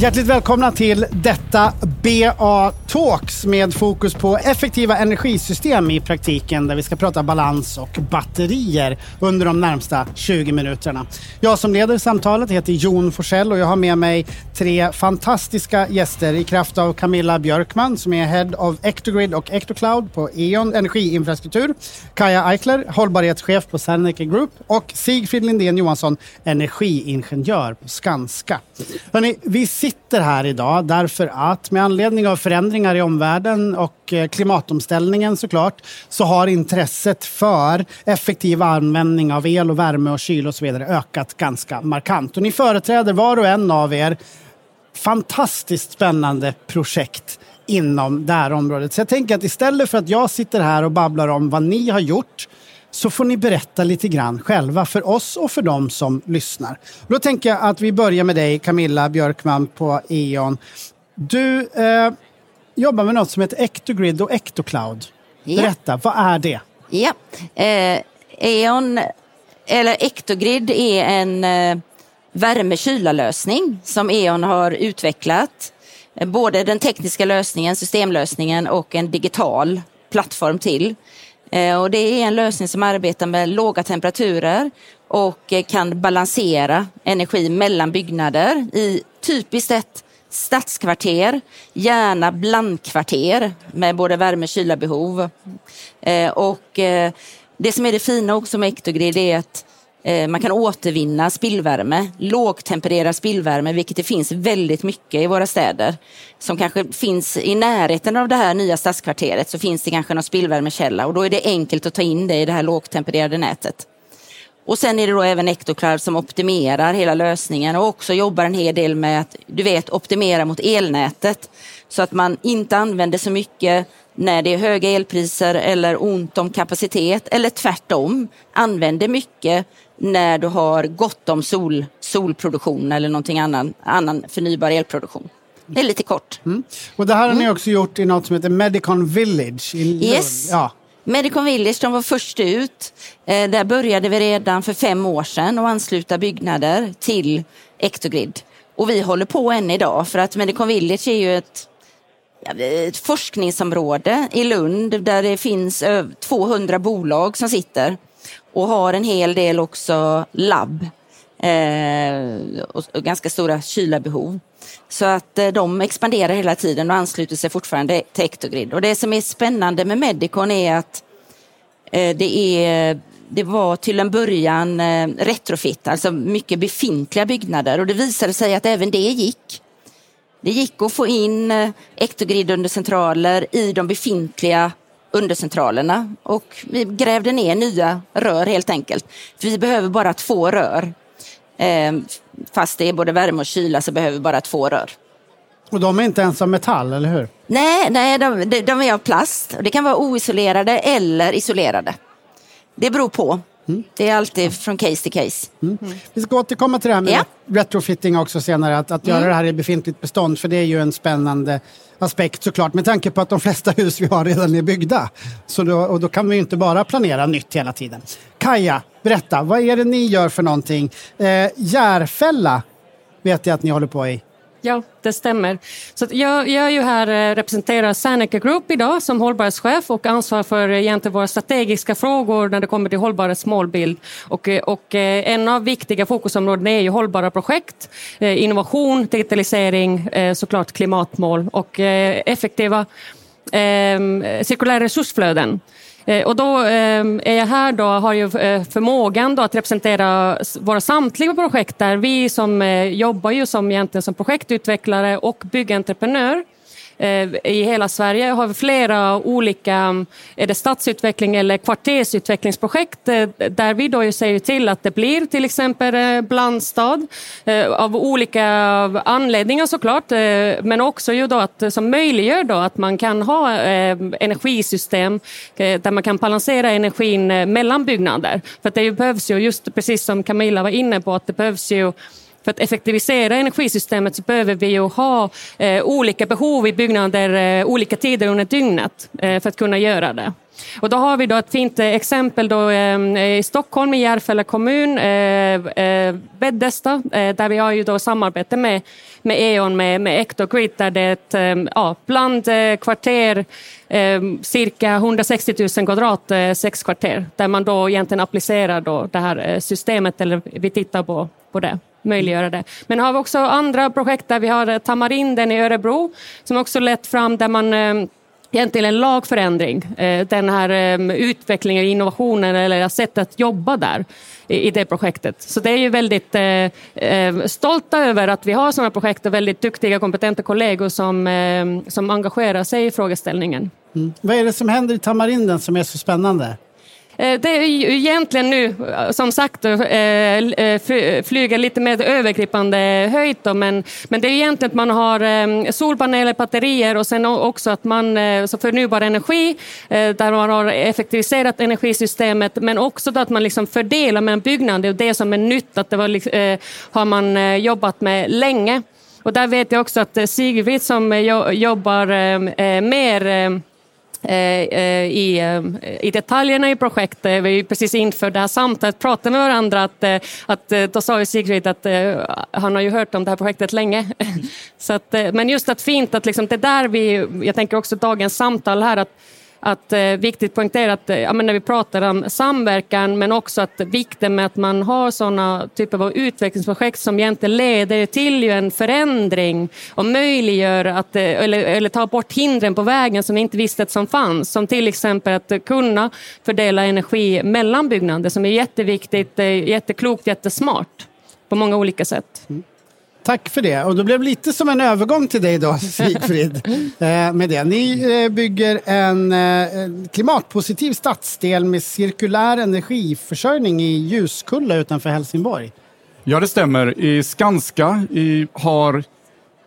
Hjärtligt välkomna till detta BA Talks med fokus på effektiva energisystem i praktiken där vi ska prata balans och batterier under de närmsta 20 minuterna. Jag som leder samtalet heter Jon Forsell och jag har med mig tre fantastiska gäster i kraft av Camilla Björkman som är Head of Ectogrid och Ectocloud på E.ON Energiinfrastruktur, Kaja Eichler, hållbarhetschef på Serneke Group och Sigfrid Lindén Johansson, energiingenjör på Skanska. Hörrni, vi sitter här idag därför att med anledning av förändringar i omvärlden och eh, klimatomställningen såklart så har intresset för effektiv användning av el och värme och kyl och så vidare ökat ganska markant. Och ni företräder var och en av er fantastiskt spännande projekt inom det här området. Så jag tänker att istället för att jag sitter här och babblar om vad ni har gjort så får ni berätta lite grann själva för oss och för dem som lyssnar. Då tänker jag att vi börjar med dig Camilla Björkman på E.ON. Du eh, jobbar med något som heter Ectogrid och Ectocloud. Berätta, ja. vad är det? Ja, eh, E.ON, eller Ectogrid är en eh, värme-kyla-lösning som E.ON har utvecklat. Både den tekniska lösningen, systemlösningen och en digital plattform till. Eh, och det är en lösning som arbetar med låga temperaturer och kan balansera energi mellan byggnader i typiskt ett stadskvarter, gärna blandkvarter med både värme och kylabehov. Eh, och eh, det som är det fina också med Ectogrid är att Eh, man kan återvinna spillvärme, lågtempererad spillvärme, vilket det finns väldigt mycket i våra städer. Som kanske finns i närheten av det här nya stadskvarteret så finns det kanske någon spillvärmekälla och då är det enkelt att ta in det i det här lågtempererade nätet. Och sen är det då även Ectocloud som optimerar hela lösningen och också jobbar en hel del med att du vet optimera mot elnätet så att man inte använder så mycket när det är höga elpriser eller ont om kapacitet eller tvärtom använder mycket när du har gott om sol, solproduktion eller någonting annan, annan förnybar elproduktion. Det är lite kort. Mm. Och det här har ni mm. också gjort i något som heter Medicon Village i Lund. Yes. Ja. Medicon Village de var först ut. Eh, där började vi redan för fem år sedan att ansluta byggnader till Ectogrid. Och vi håller på än idag för att Medicon Village är ju ett, ett forskningsområde i Lund där det finns eh, 200 bolag som sitter och har en hel del också labb eh, och, och, ganska stora kylarbehov. Så att eh, de expanderar hela tiden och ansluter sig fortfarande till Ectogrid. Och det som är spännande med Medicon är att eh, det, är, det var till en början eh, retrofit, alltså mycket befintliga byggnader och det visade sig att även det gick. Det gick att få in Ectogrid-undercentraler i de befintliga undercentralerna och vi grävde ner nya rör helt enkelt. För vi behöver bara två rör. Eh, fast det är både värme och kyla så behöver vi bara två rör. Och de är inte ens av metall, eller hur? Nej, nej de, de är av plast. Det kan vara oisolerade eller isolerade. Det beror på. Mm. Det är alltid från case till case. Mm. Vi ska återkomma till det här med ja. retrofitting också senare, att, att göra mm. det här i befintligt bestånd, för det är ju en spännande aspekt såklart, med tanke på att de flesta hus vi har redan är byggda. Så då, och då kan vi inte bara planera nytt hela tiden. Kaja, berätta, vad är det ni gör för någonting? Eh, Järfälla vet jag att ni håller på i. Ja, det stämmer. Så jag, jag är ju här eh, representerar Serneke Group idag som hållbarhetschef och ansvarar för eh, egentligen våra strategiska frågor när det kommer till hållbarhetsmålbild. Och, eh, och en av viktiga fokusområden är ju hållbara projekt, innovation, digitalisering, såklart klimatmål och effektiva eh, cirkulära resursflöden. Eh, och då eh, är jag här då, har ju eh, förmågan då att representera våra samtliga projekt där vi som jobbar ju som, egentligen som projektutvecklare och byggentreprenör. Eh, I hela Sverige har vi flera olika är det stadsutveckling eller kvartersutvecklingsprojekt eh, där vi då säger till att det blir till exempel eh, blandstad av olika anledningar såklart, men också ju då att, som möjliggör då att man kan ha energisystem där man kan balansera energin mellan byggnader. För det behövs ju, just precis som Camilla var inne på, att det behövs ju för att effektivisera energisystemet så behöver vi ju ha eh, olika behov i byggnader eh, olika tider under dygnet eh, för att kunna göra det. Och då har vi då ett fint eh, exempel då, eh, i Stockholm i Järfälla kommun, eh, Veddesta, där vi har ju då samarbete med, med E.ON med, med Ectogrid där det är ett ja, blandkvarter cirka 160 000 kvadrat, sex kvarter, där man då egentligen applicerar då det här systemet, eller vi tittar på, på det möjliggöra det. Men har vi också andra projekt där vi har eh, Tamarinden i Örebro som också lett fram där man eh, egentligen en lagförändring, eh, den här utvecklingen, innovationen eller sättet att jobba där i det projektet. Så det är ju väldigt stolta över att vi har sådana projekt och väldigt duktiga, kompetenta kollegor som, som engagerar sig i frågeställningen. Mm. Vad är det som händer i Tamarinden som är så spännande? Eh, det är ju egentligen nu, eh, som sagt, eh, flyger lite mer övergripande höjd. Då, men, men det är egentligen att man har ehm, solpaneler, batterier och sen också att man, så förnybar energi, där man har effektiviserat energisystemet, men också att man liksom fördelar mellan byggnader. Det är det som är nytt, att det var, har man jobbat med länge. Och där vet jag också att Sigrid som jobbar ehm, mer ehm, Eh, eh, i, eh, i detaljerna i projektet. Vi precis inför det här samtalet pratade med varandra. Att, att, då sa ju Sigrid att han har ju hört om det här projektet länge. Så att, men just att fint att liksom, det där vi, jag tänker också dagens samtal här, att att eh, viktigt poängtera att eh, ja, när vi pratar om samverkan men också att vikten med att man har sådana typer av utvecklingsprojekt som egentligen leder till en förändring och möjliggör att, eh, eller, eller tar bort hindren på vägen som vi inte visste att som fanns. Som till exempel att kunna fördela energi mellan byggnader som är jätteviktigt, eh, jätteklokt, jättesmart på många olika sätt. Mm. Tack för det. Och det blev lite som en övergång till dig då, Sigfrid. Eh, med det. Ni eh, bygger eh, en klimatpositiv stadsdel med cirkulär energiförsörjning i Ljuskulla utanför Helsingborg. Ja, det stämmer. I Skanska i, har,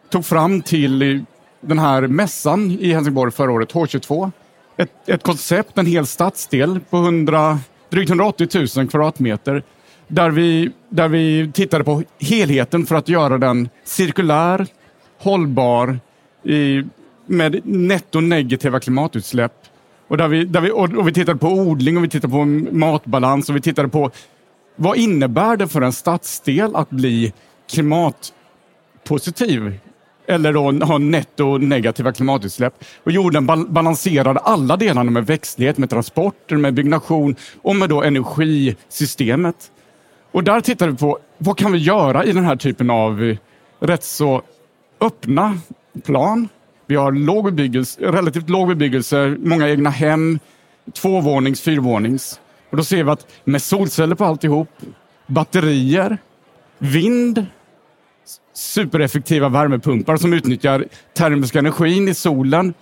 tog fram till den här mässan i Helsingborg förra året, H22, ett, ett koncept, en hel stadsdel på 100, drygt 180 000 kvadratmeter där vi, där vi tittade på helheten för att göra den cirkulär, hållbar i, med netto negativa klimatutsläpp. Och, där vi, där vi, och vi tittade på odling och vi tittade på matbalans och vi tittade på vad innebär det för en stadsdel att bli klimatpositiv? Eller då ha netto negativa klimatutsläpp. Och jorden balanserade alla delarna med växtlighet, med transporter, med byggnation och med då energisystemet. Och där tittar vi på vad kan vi göra i den här typen av eh, rätt så öppna plan. Vi har låg bebyggelse, relativt låg bebyggelse, många egna hem, tvåvånings, fyrvånings. Och då ser vi att med solceller på alltihop, batterier, vind, supereffektiva värmepumpar som utnyttjar termiska energin i solen,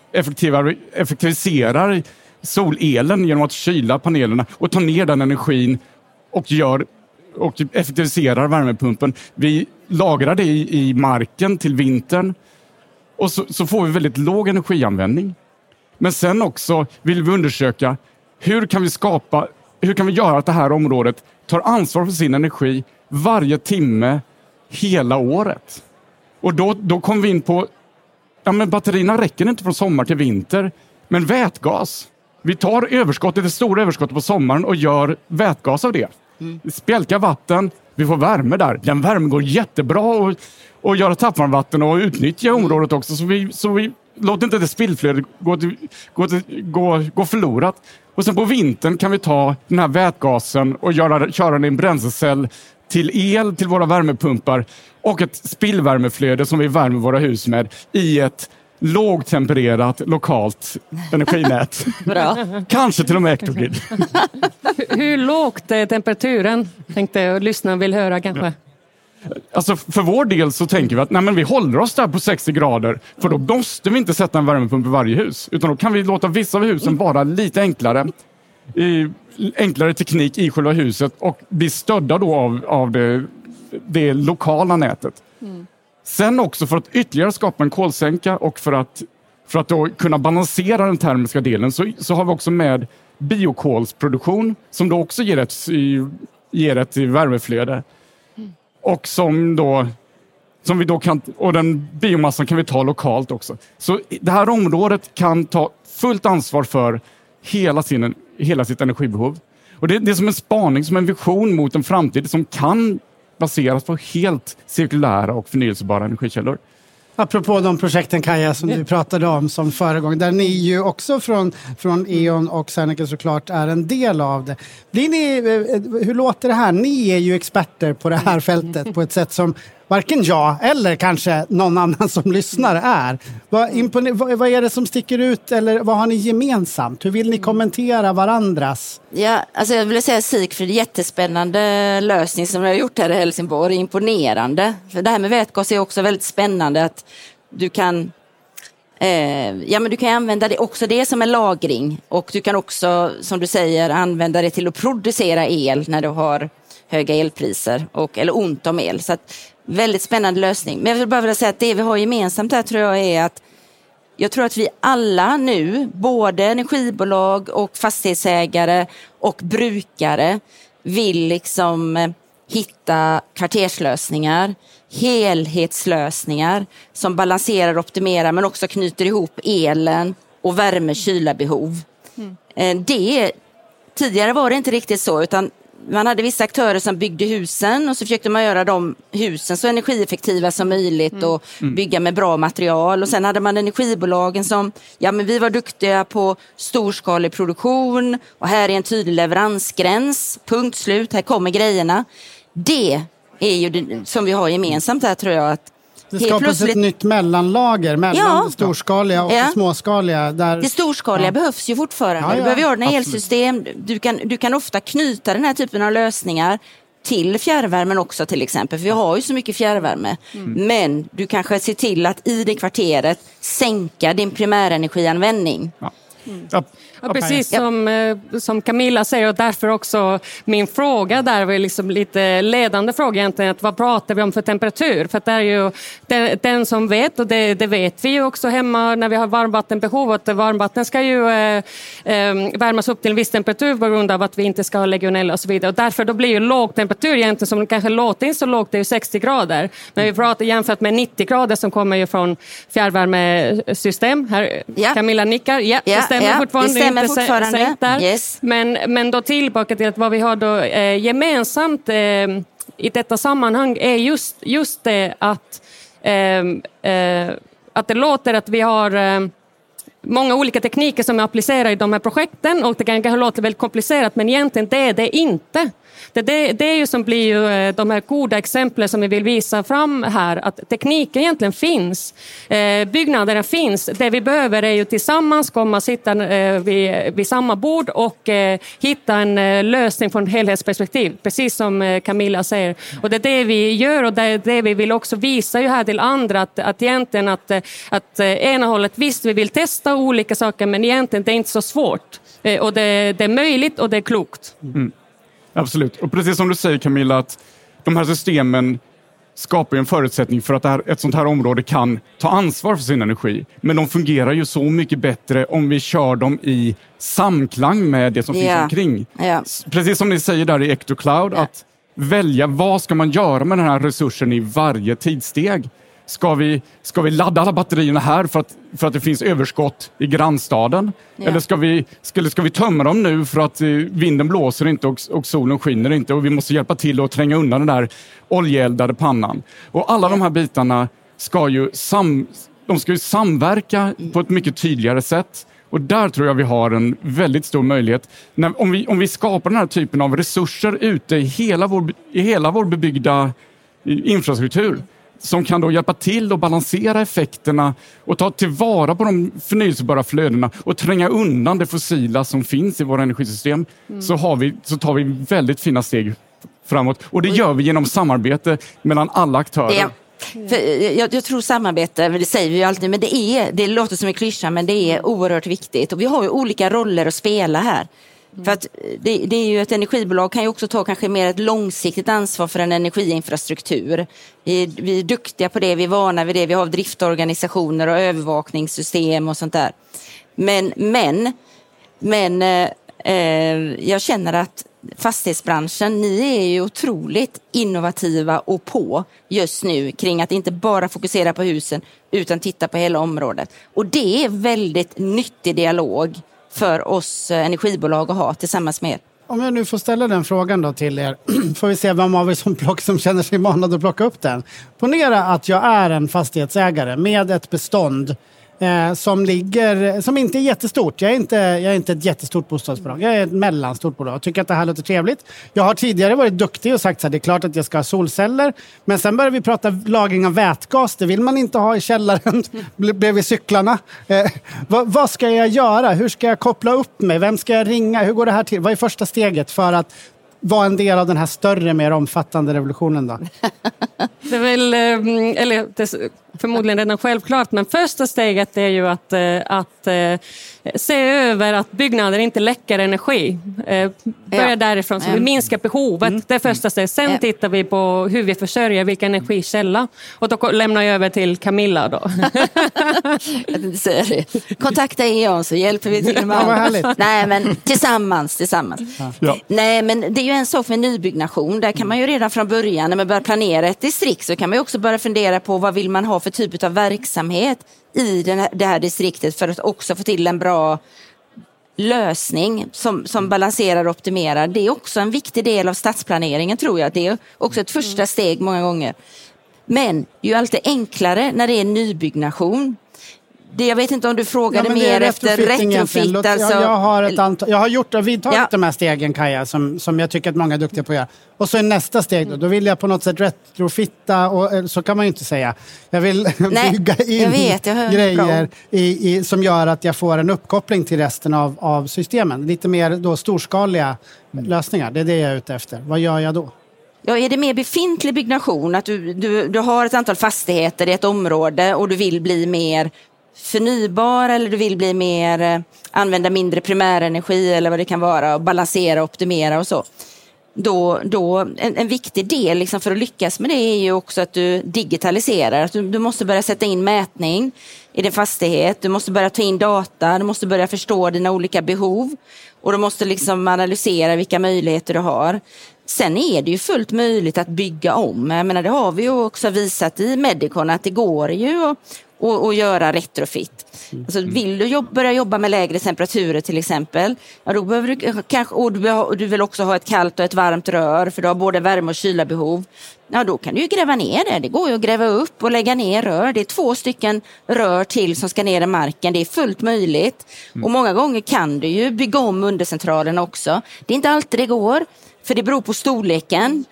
effektiviserar solelen genom att kyla panelerna och tar ner den energin och gör och typ effektiviserar värmepumpen. Vi lagrar det i, i marken till vintern och så, så, får vi väldigt låg energianvändning. Men sen också vill vi undersöka hur kan vi skapa, hur kan vi göra att det här området tar ansvar för sin energi varje timme hela året? Och då, då kom vi in på, ja men batterierna räcker inte från sommar till vinter, men vätgas. Vi tar överskottet, det stora överskottet på sommaren och gör vätgas av det. Mm. Spjälka vatten, vi får värme där. Den värmen går jättebra att och göra tappvarmvatten och utnyttja området också. Så vi, så vi låter inte det spillflödet gå, gå, gå, gå förlorat. Och sen på vintern kan vi ta den här vätgasen och göra, köra den i en bränslecell till el till våra värmepumpar och ett spillvärmeflöde som vi värmer våra hus med i ett lågtempererat lokalt energinät. Bra. Kanske till och med Ectogrid. Hur lågt är temperaturen? Tänkte jag lyssnaren vill höra kanske. Alltså för vår del så tänker vi att nej, men vi håller oss där på 60 grader för då måste vi inte sätta en värmepump i varje hus utan då kan vi låta vissa av husen vara lite enklare. I, enklare teknik i själva huset och bli stödda då av, av det, det lokala nätet. Mm. Sen också för att ytterligare skapa en kolsänka och för att, för att då kunna balansera den termiska delen så, så har vi också med biokolsproduktion som då också ger ett, ger ett värmeflöde. Och som då som vi då kan, och den biomassan kan vi ta lokalt också. Så det här området kan ta fullt ansvar för hela, sin, hela sitt energibehov. Och det, det är som en spaning, som en vision mot en framtid som kan baseras på helt cirkulära och förnyelsebara energikällor. Apropå de projekten Kaja som du pratade om som föregång, där ni ju också från, från E.ON och Serneke såklart är en del av det. Blir ni, eh, hur låter det här? Ni är ju experter på det här fältet på ett sätt som varken jag eller kanske någon annan som lyssnar är. Vad, impone- vad är det som sticker ut eller vad har ni gemensamt? Hur vill ni kommentera varandras? Ja, alltså jag vill säga Sigfrid, jättespännande lösning som vi har gjort här i Helsingborg. Imponerande. För det här med vätgas är också väldigt spännande att du kan eh, ja, men du kan använda det, också det som en lagring och du kan också, som du säger, använda det till att producera el när du har höga elpriser och, eller ont om el. Så att, väldigt spännande lösning. Men jag vill bara vilja säga att det vi har gemensamt här tror jag är att jag tror att vi alla nu, både energibolag och fastighetsägare och brukare, vill liksom eh, hitta kvarterslösningar, helhetslösningar som balanserar och optimerar men också knyter ihop elen och värme kyla behov. Mm. Det, tidigare var det inte riktigt så utan man hade vissa aktörer som byggde husen och så försökte man göra de husen så energieffektiva som möjligt mm. och mm. bygga med bra material. Och sen hade man energibolagen som, ja men vi var duktiga på storskalig produktion och här är en tydlig leveransgräns, punkt slut, här kommer grejerna. Det är ju det som vi har gemensamt här tror jag. Att det skapas plötsligt... ett nytt mellanlager mellan ja. storskaliga och ja. det småskaliga. Där... Det storskaliga ja. behövs ju fortfarande. Ja, ja. Du behöver ordna elsystem. Du kan, du kan ofta knyta den här typen av lösningar till fjärrvärmen också till exempel, för vi har ju så mycket fjärrvärme. Mm. Men du kanske ser till att i det kvarteret sänka din primärenergianvändning. Ja. Mm. Ja, ja, precis som, eh, som Camilla säger och därför också min fråga där var liksom lite ledande fråga egentligen. Att vad pratar vi om för temperatur? För det är ju den, den som vet och det, det, vet vi ju också hemma när vi har varmvattenbehov att varmvatten ska ju eh, eh, värmas upp till en viss temperatur på grund av att vi inte ska ha legionella och så vidare. Och därför då blir ju låg temperatur egentligen som kanske låter inte så lågt, det är ju 60 grader. Men vi pratar jämfört med 90 grader som kommer ju från fjärrvärmesystem. Här, ja. Camilla nickar. Ja, ja stämmer ja, fortfarande. Det stämmer fortfarande. Där. Yes. Men, men då tillbaka till att vad vi har då eh, gemensamt eh, i detta sammanhang är just, just det att, eh, eh att det låter att vi har eh, många olika tekniker som är applicerade i de här projekten och det kan kanske låta väldigt komplicerat men egentligen det är det inte. Det, det, det är ju som blir ju eh, de här goda exemplen som vi vill visa fram här, att tekniken egentligen finns. Eh, byggnaderna finns. Det vi behöver är ju tillsammans komma sitta eh, vid, vid samma bord och eh, hitta en eh, lösning från ett helhetsperspektiv, precis som eh, Camilla säger. Och det är det vi gör och det är det vi vill också visa ju här till andra, att, att egentligen att, eh, att eh, ena hållet, visst vi vill testa olika saker men egentligen det är inte så svårt. Och det, det är möjligt och det är klokt. Mm. Absolut. Och precis som du säger Camilla, att de här systemen skapar en förutsättning för att här, ett sånt här område kan ta ansvar för sin energi. Men de fungerar ju så mycket bättre om vi kör dem i samklang med det som yeah. finns omkring. Yeah. Precis som ni säger där i Ectocloud, yeah. att välja vad ska man göra med den här resursen i varje tidssteg. Ska vi, ska vi ladda alla batterierna här för att, för att det finns överskott i grannstaden? Ja. Eller ska vi, ska, ska vi tömma dem nu för att eh, vinden blåser inte och, och solen skiner inte och vi måste hjälpa till att tränga undan den där oljeeldade pannan? Och alla de här bitarna ska ju, sam, de ska ju samverka på ett mycket tydligare sätt. Och där tror jag vi har en väldigt stor möjlighet. När, om, vi, om vi skapar den här typen av resurser ute i hela vår, i hela vår bebyggda infrastruktur som kan då hjälpa till att balansera effekterna och ta tillvara på de förnyelsebara flödena och tränga undan det fossila som finns i våra energisystem mm. så, har vi, så tar vi väldigt fina steg framåt. Och det gör vi genom samarbete mellan alla aktörer. Ja. Jag, jag, tror samarbete, det säger vi ju alltid, men det, är, det låter som en klyscha men det är oerhört viktigt. Och vi har ju olika roller att spela här. Mm. För att eh, det, det, är ju ett energibolag kan ju också ta kanske mer ett långsiktigt ansvar för en energiinfrastruktur. Vi, vi är duktiga på det, vi är vana vid det, vi har driftorganisationer och övervakningssystem och sånt där. Men, men, men eh, eh jag känner att fastighetsbranschen, ni är ju otroligt innovativa och på just nu kring att inte bara fokusera på husen utan titta på hela området. Och det är väldigt nyttig dialog för oss eh, energibolag att ha tillsammans med er. Om jag nu får ställa den frågan då till er, får vi se vem av er som, plock, som känner sig manad att plocka upp den. Ponera att jag är en fastighetsägare med ett bestånd eh, som, ligger, som inte är jättestort. Jag är inte, jag är inte ett jättestort bostadsbolag, jag är ett mellanstort bolag. Jag tycker att det här låter trevligt. Jag har tidigare varit duktig och sagt att det är klart att jag ska ha solceller. Men sen börjar vi prata lagring av vätgas. Det vill man inte ha i källaren bredvid cyklarna. Eh, vad, vad ska jag göra? Hur ska jag koppla upp mig? Vem ska jag ringa? Hur går det här till? Vad är första steget för att vara en del av den här större, mer omfattande revolutionen? Då? Det är väl, ehm, eller det förmodligen redan självklart, men första steget är ju att, eh, att eh, se över att byggnader inte läcker energi. Börja Ja. därifrån, så vi Mm. minskar behovet. Det är första steget. Sen Ja. tittar vi på hur vi försörjer, vilken energikälla. Och då lämnar jag över till Camilla. Då. Kontakta E.ON så hjälper vi till med allt. Nej, men tillsammans. tillsammans. Ja. Nej, men det är ju en sak med nybyggnation. Där kan man ju redan från början, när man börjar planera ett distrikt, så kan man ju också börja fundera på vad vill man ha för typ av verksamhet i den här, det här distriktet för att också få till en bra lösning som, som balanserar och optimerar. Det är också en viktig del av stadsplaneringen tror jag. Det är också ett första steg många gånger. Men det är ju alltid enklare när det är nybyggnation. Det, jag vet inte om du frågade är mer efter retrofit. Låt- Alltså, jag, jag, har ett antal, jag har gjort och vidtagit Ja. de här stegen Kaja som, som jag tycker att många är duktiga på att göra. Och så är nästa steg då, då vill jag på något sätt retrofitta och eh, så kan man ju inte säga. Jag vill Nej, bygga in jag vet, jag grejer i, i, som gör att jag får en uppkoppling till resten av, av systemen. Lite mer då storskaliga lösningar, det är det jag är ute efter. Vad gör jag då? Ja, är det mer befintlig byggnation, att du, du, du har ett antal fastigheter i ett område och du vill bli mer förnybar eller du vill bli mer, eh, använda mindre primärenergi eller vad det kan vara och balansera och optimera och så. Då, då, en, en viktig del liksom för att lyckas med det är ju också att du digitaliserar. Att du, du måste börja sätta in mätning i din fastighet. Du måste börja ta in data. Du måste börja förstå dina olika behov. Och du måste liksom analysera vilka möjligheter du har. Sen är det ju fullt möjligt att bygga om. Jag menar, det har vi ju också visat i Medicon att det går ju att, att, att göra retrofit. Alltså, vill du jobb, börja jobba med lägre temperaturer till exempel, ja, då behöver du kanske, och du, behöver, och du vill också ha ett kallt och ett varmt rör för du har både värme och kyla behov. Ja, då kan du ju gräva ner det. Det går ju att gräva upp och lägga ner rör. Det är två stycken rör till som ska ner i marken. Det är fullt möjligt. Och många gånger kan du ju bygga om undercentralen också. Det är inte alltid det går, för det beror på storleken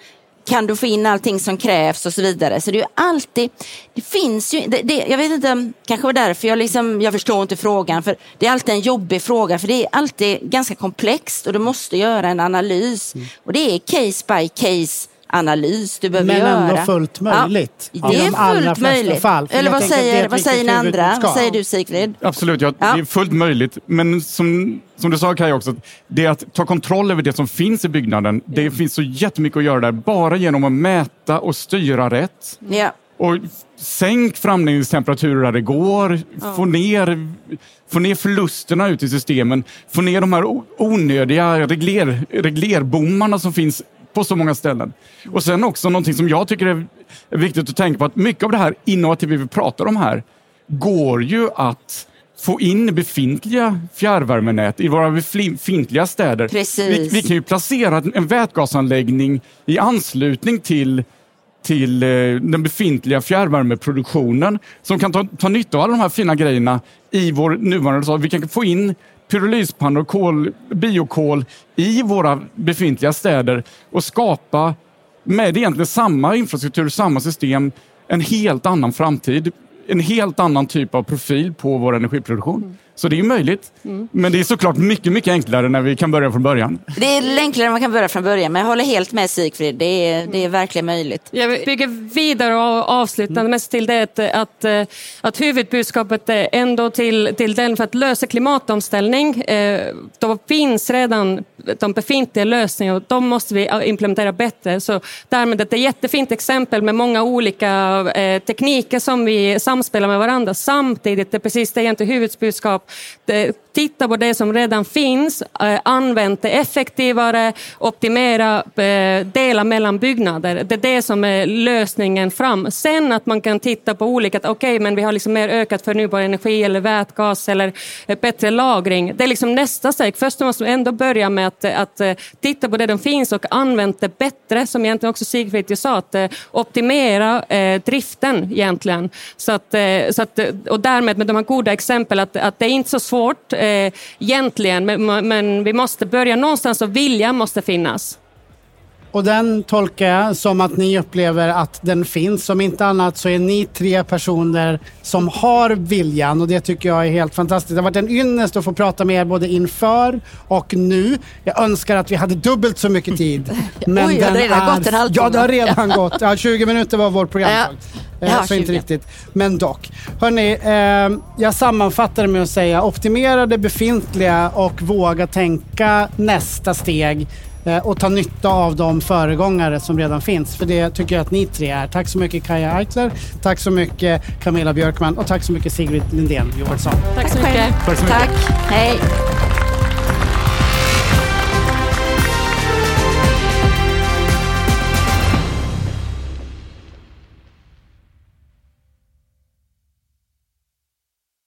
kan du få in allting som krävs och så vidare. Så det är alltid, det finns ju, det, det, jag vet inte, kanske var därför jag liksom, jag förstår inte frågan, för det är alltid en jobbig fråga, för det är alltid ganska komplext och du måste göra en analys. Och det är case by case analys du behöver Men göra. ändå fullt möjligt Ja, det är fullt möjligt. fall. Eller vad säger, vad säger ni andra? Vad säger du Sigfrid? Absolut, ja, Ja. det är fullt möjligt. Men som, som du sa Kaj också, det är att ta kontroll över det som finns i byggnaden. Det finns så jättemycket att göra där, bara genom att mäta och styra rätt. Ja. Och sänk framledningstemperaturer där det går. Få, ner, få ner förlusterna ut i systemen. Få ner de här onödiga regler, reglerbommarna som finns på så många ställen. Och sen också någonting som jag tycker är viktigt att tänka på, att mycket av det här innovativa vi pratar om här går ju att få in befintliga fjärrvärmenät i våra befintliga städer. Precis. Vi, vi kan ju placera en vätgasanläggning i anslutning till till eh, den befintliga fjärrvärmeproduktionen som kan ta, ta nytta av alla de här fina grejerna i vår nuvarande stad. Vi kan få in pyrolyspannor, kol, biokol i våra befintliga städer och skapa med egentligen samma infrastruktur, samma system, en helt annan framtid. En helt annan typ av profil på vår energiproduktion. Så det är möjligt. Men det är såklart mycket, mycket enklare när vi kan börja från början. Det är enklare än man kan börja från början, men jag håller helt med Sigfrid. Det är, det är verkligen möjligt. Jag bygger vidare och avslutande mest till det att, att, att huvudbudskapet är ändå till, till den för att lösa klimatomställning. Eh, Då finns redan de befintliga lösningarna och de måste vi implementera bättre. Så därmed ett jättefint exempel med många olika eh, tekniker som vi samspela med varandra samtidigt. Det är precis det inte huvudbudskap titta på det som redan finns, eh, använd det effektivare, optimera, eh, dela mellan byggnader. Det är det som är lösningen fram. Sen att man kan titta på olika, okej okay, men vi har liksom mer ökat förnybar energi eller vätgas eller eh, bättre lagring. Det är liksom nästa steg. Först måste man ändå börja med att, att titta på det som finns och använda det bättre, som egentligen också Sigfrid sa, att optimera eh, driften egentligen. Så att, Eh, så att, eh, och därmed med de här goda exemplen att, att det är inte så svårt eh, egentligen, men, men vi måste börja någonstans och viljan måste finnas. Och den tolkar jag som att ni upplever att den finns. Om inte annat så är ni tre personer som har viljan och det tycker jag är helt fantastiskt. Det har varit en ynnest att få prata med er både inför och nu. Jag önskar att vi hade dubbelt så mycket tid. Men Oj, den det har redan är... gått en halvtimme. Ja, det har redan gått. Ja, 20 minuter var vårt program. Ja. Ja, så 20. inte riktigt, men dock. Hörni, eh, jag sammanfattar med att säga optimera det befintliga och våga tänka nästa steg Eh, och ta nytta av de föregångare som redan finns. För det tycker jag att ni tre är. Tack så mycket Kaja Eitler, tack så mycket Camilla Björkman och tack så mycket Sigrid Lindén Johansson. Tack så mycket. Tack. Så mycket. tack. Hej.